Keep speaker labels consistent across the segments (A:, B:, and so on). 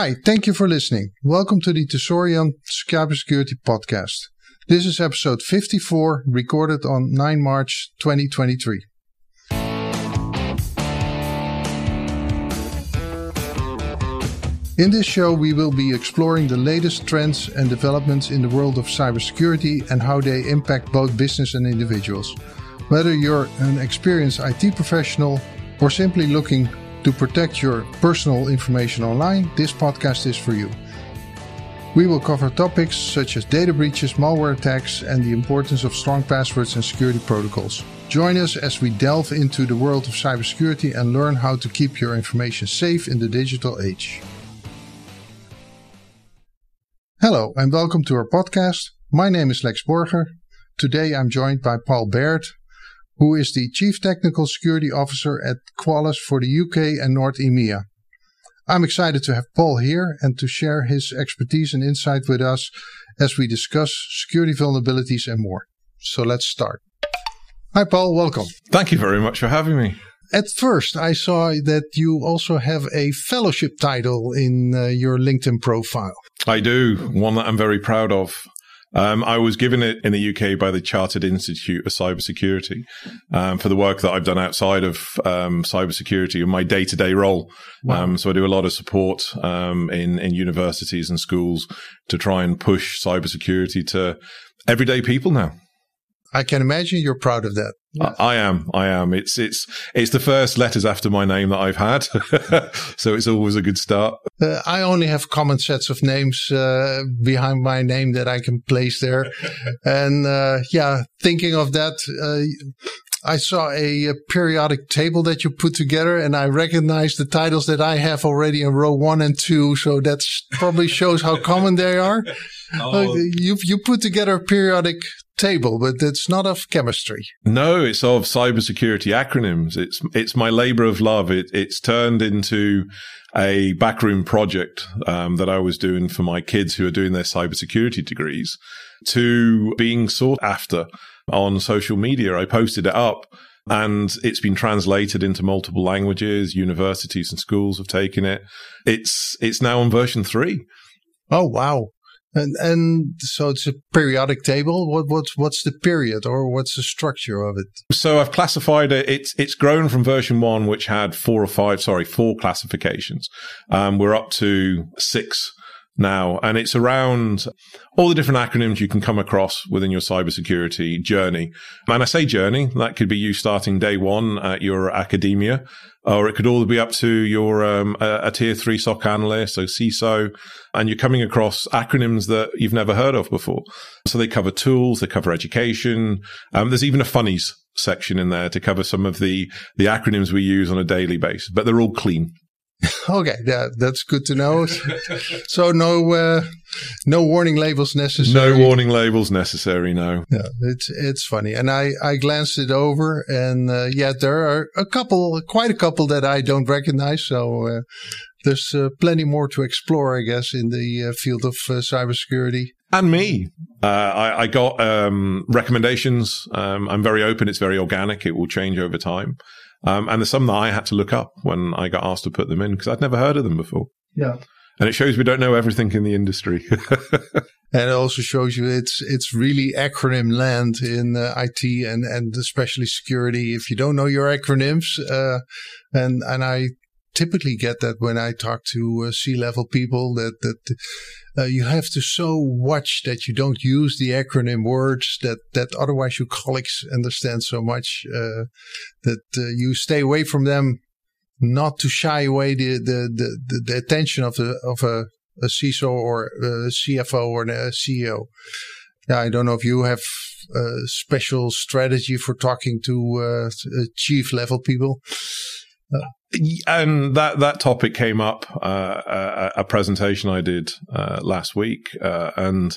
A: Hi, thank you for listening. Welcome to the Tesorion Cybersecurity Podcast. This is episode 54, recorded on 9 March 2023. In this show, we will be exploring the latest trends and developments in the world of cybersecurity and how they impact both business and individuals. Whether you're an experienced IT professional or simply looking to protect your personal information online, this podcast is for you. We will cover topics such as data breaches, malware attacks, and the importance of strong passwords and security protocols. Join us as we delve into the world of cybersecurity and learn how to keep your information safe in the digital age. Hello, and welcome to our podcast. My name is Lex Borger. Today I'm joined by Paul Baird, who is the Chief Technical Security Officer at Qualys for the UK and North EMEA. I'm excited to have Paul here and to share his expertise and insight with us as we discuss security vulnerabilities and more. So let's start. Hi, Paul. Welcome.
B: Thank you very much for having me.
A: At first, I saw that you also have a fellowship title in uh, your LinkedIn profile.
B: I do, one that I'm very proud of. Um, I was given it in the UK by the Chartered Institute of Cybersecurity um, for the work that I've done outside of um, cybersecurity in my day to day role. Wow. Um, so I do a lot of support um, in in universities and schools to try and push cybersecurity to everyday people now.
A: I can imagine you're proud of that.
B: Yes. I, I, am. I am. It's it's it's the first letters after my name that I've had, so it's always a good start.
A: Uh, I only have common sets of names uh, behind my name that I can place there, and uh, yeah, thinking of that, uh, I saw a, a, periodic table that you put together, and I recognized the titles that I have already in row one and two. So that probably shows how common they are. Oh. you you put together a periodic table, but it's not of chemistry.
B: No, it's of cybersecurity acronyms. It's it's my labor of love. It, it's turned into a backroom project um, that I was doing for my kids who are doing their cybersecurity degrees to being sought after on social media. I posted it up and it's been translated into multiple languages. Universities and schools have taken it. It's it's now on version three.
A: Oh wow! And and so it's a periodic table. What what's what's the period or what's the structure of it?
B: So I've classified it. It's it's grown from version one, which had four or five, sorry, four classifications. Um, we're up to six now, and it's around all the different acronyms you can come across within your cybersecurity journey. And I say journey, that could be you starting day one at your academia, or it could all be up to your um, a, a, tier three SOC analyst, so CISO, and you're coming across acronyms that you've never heard of before. So they cover tools, they cover education. Um, there's even a funnies section in there to cover some of the the acronyms we use on a daily basis, but they're all clean.
A: okay, that, that's good to know. so no uh, no warning labels necessary.
B: No warning labels necessary. No.
A: Yeah, it's it's funny, and I I glanced it over, and uh, yeah, there are a couple, quite a couple that I don't recognize. So uh, there's uh, plenty more to explore, I guess, in the uh, field of uh, cybersecurity.
B: And me, I, I, got um, recommendations. Um, I'm very open. It's very organic. It will change over time. Um, and there's some that I had to look up when I got asked to put them in because I'd never heard of them before.
A: Yeah.
B: And it shows we don't know everything in the industry.
A: and it also shows you it's it's really acronym land in uh, IT and and especially security. If you don't know your acronyms, uh, and and I typically get that when I talk to uh, C-level people that that uh, you have to so watch that you don't use the acronym words that that otherwise your colleagues understand so much uh, that uh, you stay away from them, not to shy away the the the, the attention of the of a, a CISO or a CFO or a CEO. Yeah, I don't know if you have a special strategy for talking to uh, chief level people.
B: Uh, and that that topic came up uh, a, a, presentation I did uh, last week, uh, and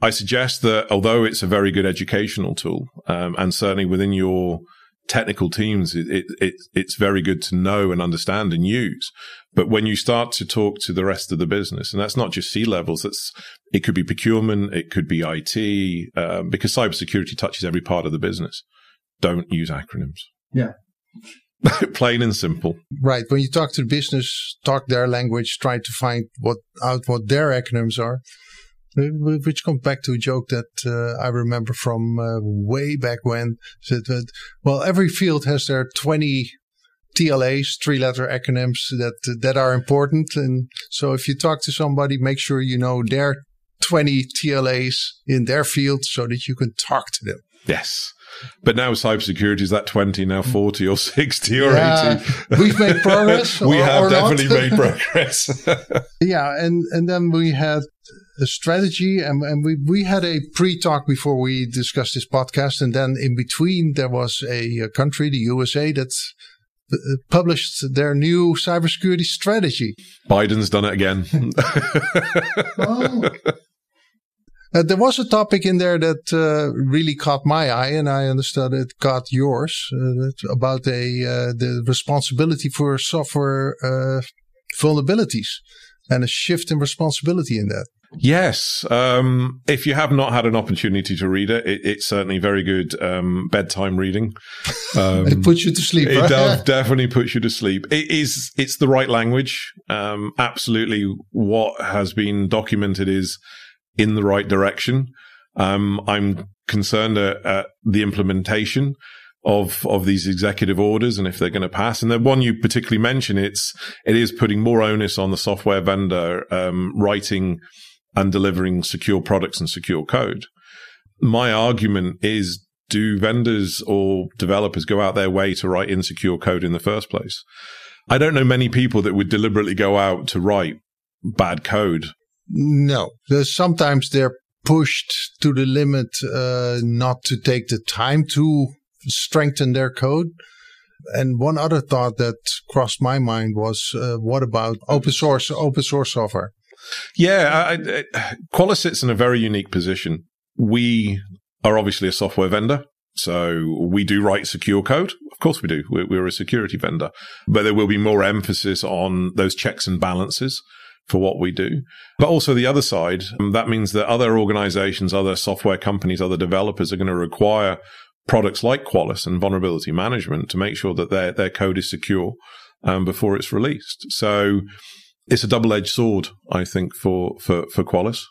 B: I suggest that although it's a very good educational tool, um, and certainly within your technical teams, it, it, it, it's very good to know and understand and use. But when you start to talk to the rest of the business, and that's not just C levels, that's it could be procurement, it could be IT, um, because cybersecurity touches every part of the business. Don't use acronyms.
A: Yeah.
B: Plain and simple.
A: Right. When you talk to the business, talk their language, try to find what out what their acronyms are. Which comes back to a joke that uh, I remember from uh, way back when. Said that well, every field has their twenty TLAs, three letter acronyms that that are important. And so if you talk to somebody, make sure you know their 20 TLAs in their field so that you can talk to them.
B: Yes. But now cybersecurity is that 20, now 40 or 60 or yeah,
A: 80. We've made progress.
B: we
A: or,
B: have
A: or
B: definitely made progress.
A: yeah. And, and then we had a strategy and, and we, we had a pre-talk before we discussed this podcast. And then in between there was a, a country, the USA, that uh, published their new cybersecurity strategy.
B: Biden's done it again.
A: oh. Uh, there was a topic in there that uh, really caught my eye, and I understood it caught yours uh, about a uh, the responsibility for software uh, vulnerabilities and a shift in responsibility in that.
B: Yes. Um, if you have not had an opportunity to read it, it it's certainly very good um, bedtime reading.
A: Um, it puts you to sleep.
B: It
A: right?
B: does, definitely puts you to sleep. It is. It's the right language. Um, absolutely, what has been documented is in the right direction. Um, I'm concerned at, at, the implementation of of these executive orders and if they're going to pass. And the one you particularly mention, it's it is putting more onus on the software vendor um, writing and delivering secure products and secure code. My argument is. Do vendors or developers go out their way to write insecure code in the first place? I don't know many people that would deliberately go out to write bad code
A: no, sometimes they're pushed to the limit uh, not to take the time to strengthen their code. And one other thought that crossed my mind was, uh, what about open source, open source software?
B: Yeah, I, I, Qualys sits in a very unique position. We are obviously a software vendor. So we do write secure code. Of course we do. We're, we're a security vendor, but there will be more emphasis on those checks and balances for what we do. But also the other side, um, that means that other organizations, other software companies, other developers are going to require products like Qualys and vulnerability management to make sure that their, their code is secure um, before it's released. So it's a double edged sword, I think, for, for, for Qualys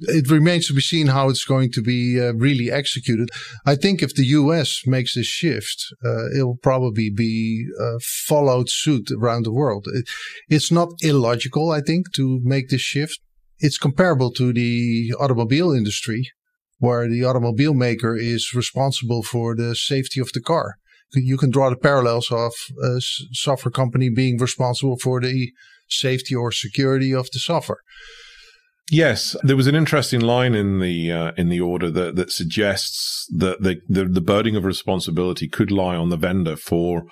A: it remains to be seen how it's going to be uh, really executed. I think if the US makes this shift, uh, it will probably be uh, followed suit around the world. It, it's not illogical, I think, to make this shift. It's comparable to the automobile industry, where the automobile maker is responsible for the safety of the car. You can draw the parallels of a software company being responsible for the safety or security of the software.
B: Yes, there was an interesting line in the uh, in the order that that suggests that the, the the burden of responsibility could lie on the vendor for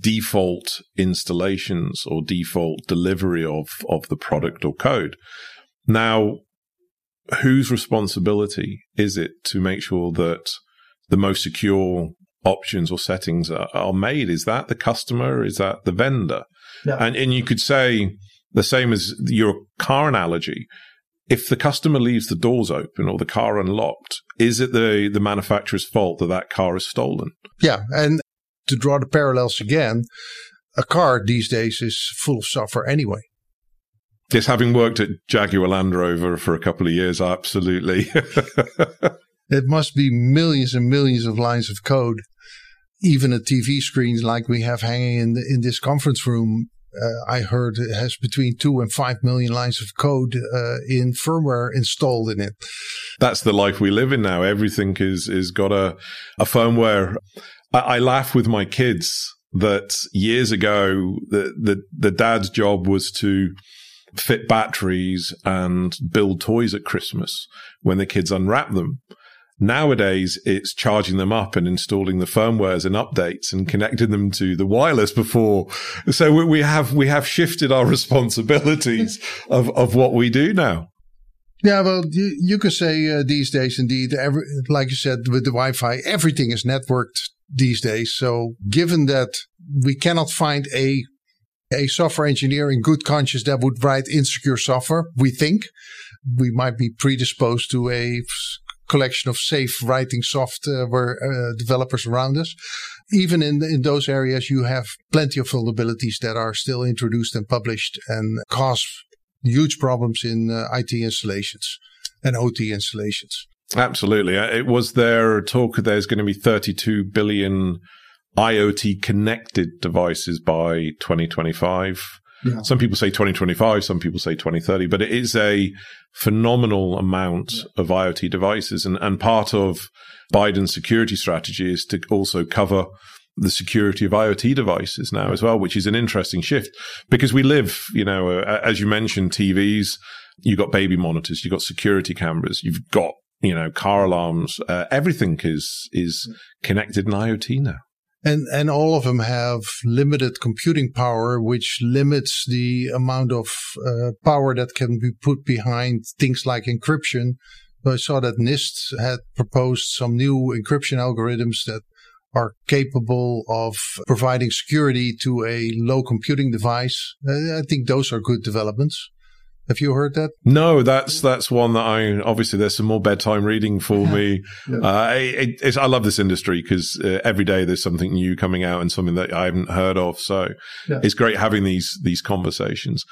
B: default installations or default delivery of of the product or code. Now, whose responsibility is it to make sure that the most secure options or settings are, are made? Is that the customer? Is that the vendor? Yeah. And and you could say the same as your car analogy if the customer leaves the doors open or the car unlocked, is it the, the manufacturer's fault that that car is stolen?
A: Yeah. And to draw the parallels again, a car these days is full of software anyway.
B: Yes, having worked at Jaguar Land Rover for a couple of years, absolutely.
A: it must be millions and millions of lines of code. Even a TV screen like we have hanging in the, in this conference room uh, I heard it has between two and five million lines of code uh, in firmware installed in it.
B: That's the life we live in now. Everything is is got a a firmware. I, I laugh with my kids that years ago the, the the dad's job was to fit batteries and build toys at Christmas when the kids unwrap them. Nowadays, it's charging them up and installing the firmwares and updates and connecting them to the wireless before. So we have, we have shifted our responsibilities of, of what we do now.
A: Yeah, well, you, you could say uh, these days, indeed, every, like you said, with the Wi-Fi, everything is networked these days. So given that we cannot find a a software engineer in good conscience that would write insecure software, we think we might be predisposed to a collection of safe writing software uh, developers around us. Even in, in those areas, you have plenty of vulnerabilities that are still introduced and published and cause huge problems in uh, IT installations and OT installations.
B: Absolutely. Uh, it was their talk there's going to be 32 billion IoT connected devices by 2025. Yeah. Some people say 2025, some people say 2030, but it is a phenomenal amount yeah. of IoT devices. And, and part of Biden's security strategy is to also cover the security of IoT devices now as well, which is an interesting shift because we live, you know, uh, as you mentioned, TVs, you've got baby monitors, you've got security cameras, you've got, you know, car alarms, uh, everything is, is connected in IoT now.
A: And, and all of them have limited computing power, which limits the amount of uh, power that can be put behind things like encryption. I saw that NIST had proposed some new encryption algorithms that are capable of providing security to a low computing device. I think those are good developments. Have you heard that?
B: No, that's that's one that I obviously there's some more bedtime reading for me. yeah. uh, it, I love this industry because uh, every day there's something new coming out and something that I haven't heard of. So yeah. it's great having these these conversations.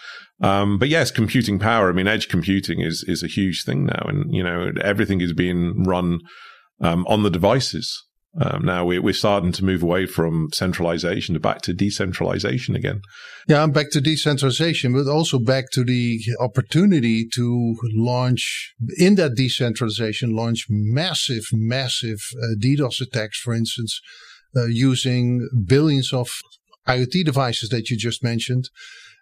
B: Um, but yes, computing power. I mean, edge computing is is a huge thing now, and you know everything is being run um, on the devices. Um, now we, we're starting to move away from centralization to back to decentralization again.
A: Yeah, I'm back to decentralization, but also back to the opportunity to launch in that decentralization, launch massive, massive uh, DDoS attacks, for instance, uh, using billions of IoT devices that you just mentioned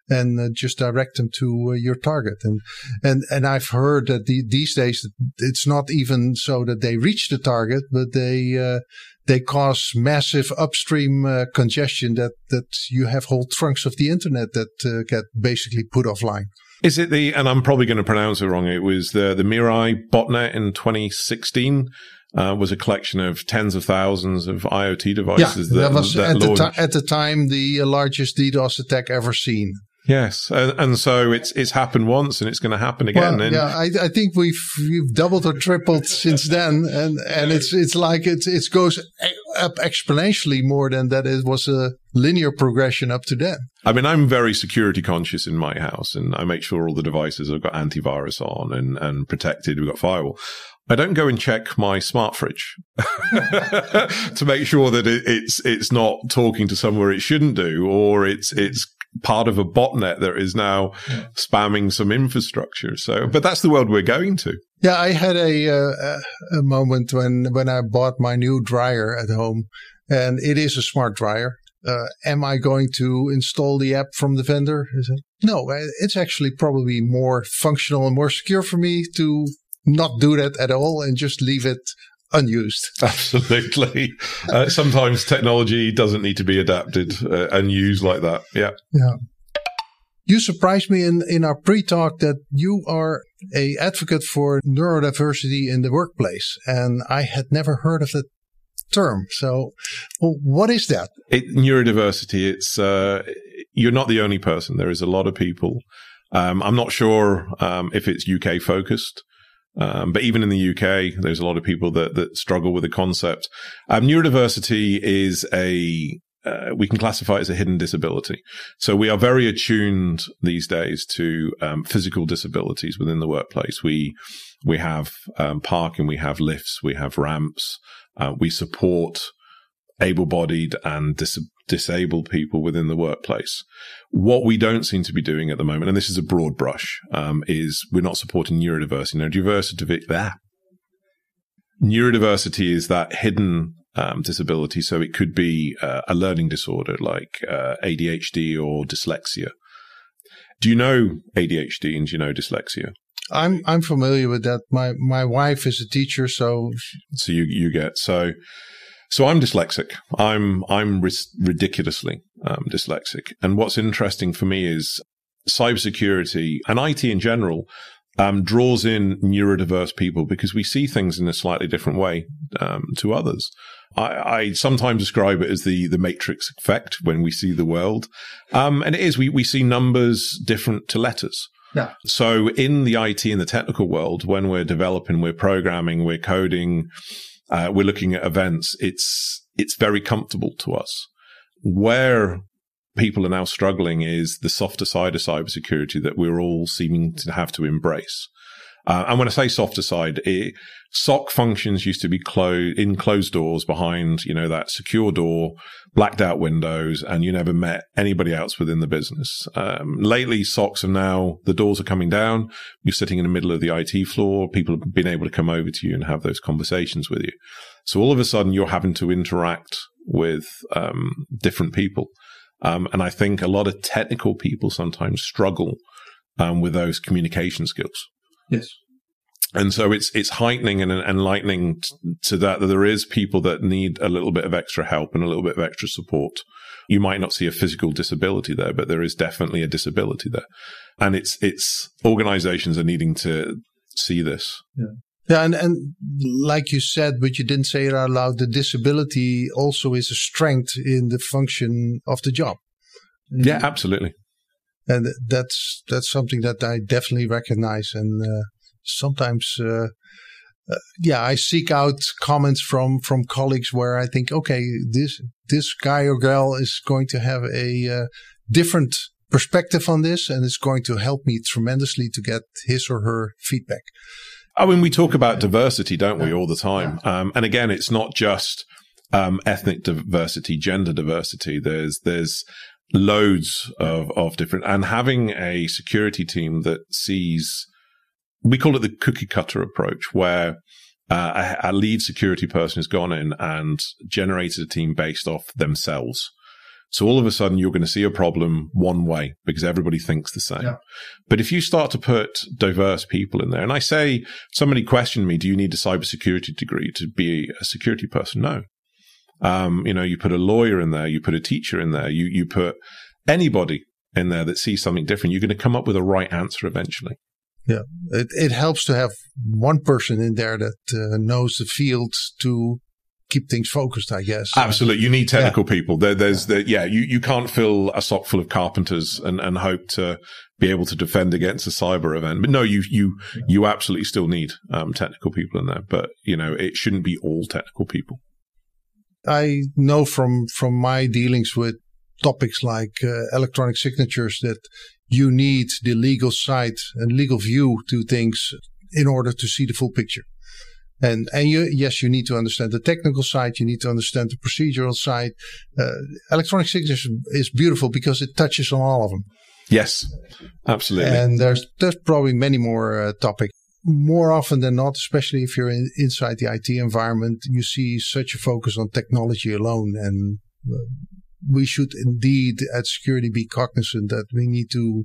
A: and uh, just direct them to uh, your target. And and and I've heard that the, these days it's not even so that they reach the target, but they uh, they cause massive upstream uh, congestion that that you have whole trunks of the internet that uh, get basically put offline.
B: Is it the and I'm probably going to pronounce it wrong. It was the the Mirai botnet in 2016 uh, was a collection of tens of thousands of IoT devices.
A: Yeah,
B: that,
A: that was that at, the at the time the largest DDoS attack ever seen.
B: Yes, and, and, so it's it's happened once, and it's going to happen again.
A: Well, yeah, I, I, think we've we've doubled or tripled since then, and and it's it's like it it goes up exponentially more than that. It was a linear progression up to then.
B: I mean, I'm very security conscious in my house, and I make sure all the devices have got antivirus on and and protected. We've got firewall. I don't go and check my smart fridge to make sure that it, it's it's not talking to somewhere it shouldn't do, or it's it's part of a botnet that is now spamming some infrastructure. So, but that's the world we're going to.
A: Yeah, I had a uh, a moment when when I bought my new dryer at home, and it is a smart dryer. Uh, am I going to install the app from the vendor? No, it's actually probably more functional and more secure for me to not do that at all and just leave it unused.
B: Absolutely. Uh, sometimes technology doesn't need to be adapted uh, and used like that. Yeah.
A: Yeah. You surprised me in, in our pre-talk that you are a advocate for neurodiversity in the workplace, and I had never heard of that term. So, well, what is that?
B: It, neurodiversity. It's uh, you're not the only person. There is a lot of people. Um, I'm not sure um, if it's UK focused. Um, but even in the UK, there's a lot of people that, that struggle with the concept. Um, neurodiversity is a, uh, we can classify it as a hidden disability. So we are very attuned these days to um, physical disabilities within the workplace. We, we have um, parking, we have lifts, we have ramps, uh, we support able-bodied and dis- disabled people within the workplace. What we don't seem to be doing at the moment, and this is a broad brush, um, is we're not supporting neurodiversity. Now, diversity, that neurodiversity is that hidden um, disability. So it could be uh, a learning disorder like uh, ADHD or dyslexia. Do you know ADHD and do you know dyslexia?
A: I'm I'm familiar with that. My my wife is a teacher, so
B: so you you get so so I'm dyslexic. I'm I'm ridiculously um, dyslexic. And what's interesting for me is cybersecurity and IT in general um, draws in neurodiverse people because we see things in a slightly different way um, to others. I, I, sometimes describe it as the the matrix effect when we see the world, um, and it is we we see numbers different to letters.
A: Yeah.
B: So in the IT and the technical world, when we're developing, we're programming, we're coding, uh, we're looking at events, it's, it's very comfortable to us. Where people are now struggling is the softer side of cybersecurity that we're all seeming to have to embrace. Uh, and when I say softer side, it, SOC functions used to be closed in closed doors behind, you know, that secure door, blacked out windows, and you never met anybody else within the business. Um, lately, SOCs are now, the doors are coming down. You're sitting in the middle of the IT floor. People have been able to come over to you and have those conversations with you. So all of a sudden, you're having to interact with um, different people. Um, and I think a lot of technical people sometimes struggle um, with those communication skills.
A: Yes.
B: And so it's it's heightening and enlightening to that that there is people that need a little bit of extra help and a little bit of extra support. You might not see a physical disability there, but there is definitely a disability there, and it's it's organisations are needing to see this.
A: Yeah. Yeah, and, and like you said, but you didn't say it out loud, the disability also is a strength in the function of the job.
B: Yeah, absolutely.
A: And that's that's something that I definitely recognize. And uh, sometimes, uh, uh, yeah, I seek out comments from from colleagues where I think, okay, this this guy or girl is going to have a uh, different perspective on this, and it's going to help me tremendously to get his or her feedback.
B: I mean, we talk about diversity, don't we, all the time? Um, and again, it's not just um, ethnic diversity, gender diversity. There's there's loads of of different, and having a security team that sees, we call it the cookie cutter approach, where uh, a, a lead security person has gone in and generated a team based off themselves. So all of a sudden you're going to see a problem one way because everybody thinks the same. Yeah. But if you start to put diverse people in there, and I say somebody questioned me, do you need a cybersecurity degree to be a security person? No. Um, you know, you put a lawyer in there, you put a teacher in there, you, you put anybody in there that sees something different, you're going to come up with a right answer eventually.
A: Yeah, it, it helps to have one person in there that uh, knows the field to keep things focused, I guess.
B: Absolutely. You need technical yeah. people. There, there's yeah. The, yeah, you, you can't fill a SOC full of carpenters and, and hope to be able to defend against a cyber event. But no, you, you, yeah. you absolutely still need, um, technical people in there, but you know, it shouldn't be all technical people.
A: I know from, from my dealings with topics like uh, electronic signatures that you need the legal side and legal view to things in order to see the full picture. And and you, yes, you need to understand the technical side. You need to understand the procedural side. Uh, electronic signature is beautiful because it touches on all of them.
B: Yes, absolutely.
A: And there's there's probably many more uh, topics. More often than not, especially if you're in, inside the IT environment, you see such a focus on technology alone. And uh, we should indeed at security be cognizant that we need to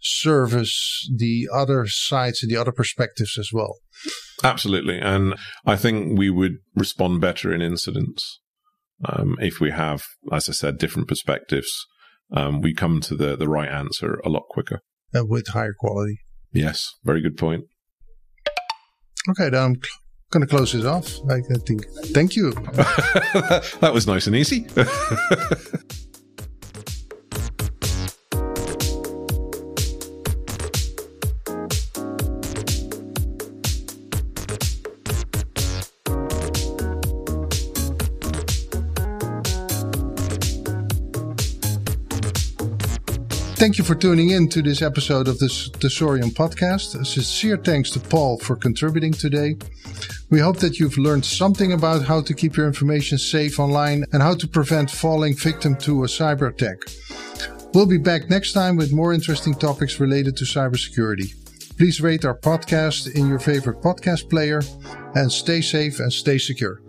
A: service the other sides and the other perspectives as well.
B: Absolutely. And I think we would respond better in incidents um, if we have, as I said, different perspectives. Um, we come to the, the right answer a lot quicker.
A: And with higher quality.
B: Yes, very good point.
A: Okay, then I'm going to close this off. I think. Thank you.
B: that was nice and easy.
A: Thank you for tuning in to this episode of the Tesorion podcast. A sincere thanks to Paul for contributing today. We hope that you've learned something about how to keep your information safe online and how to prevent falling victim to a cyber attack. We'll be back next time with more interesting topics related to cybersecurity. Please rate our podcast in your favorite podcast player and stay safe and stay secure.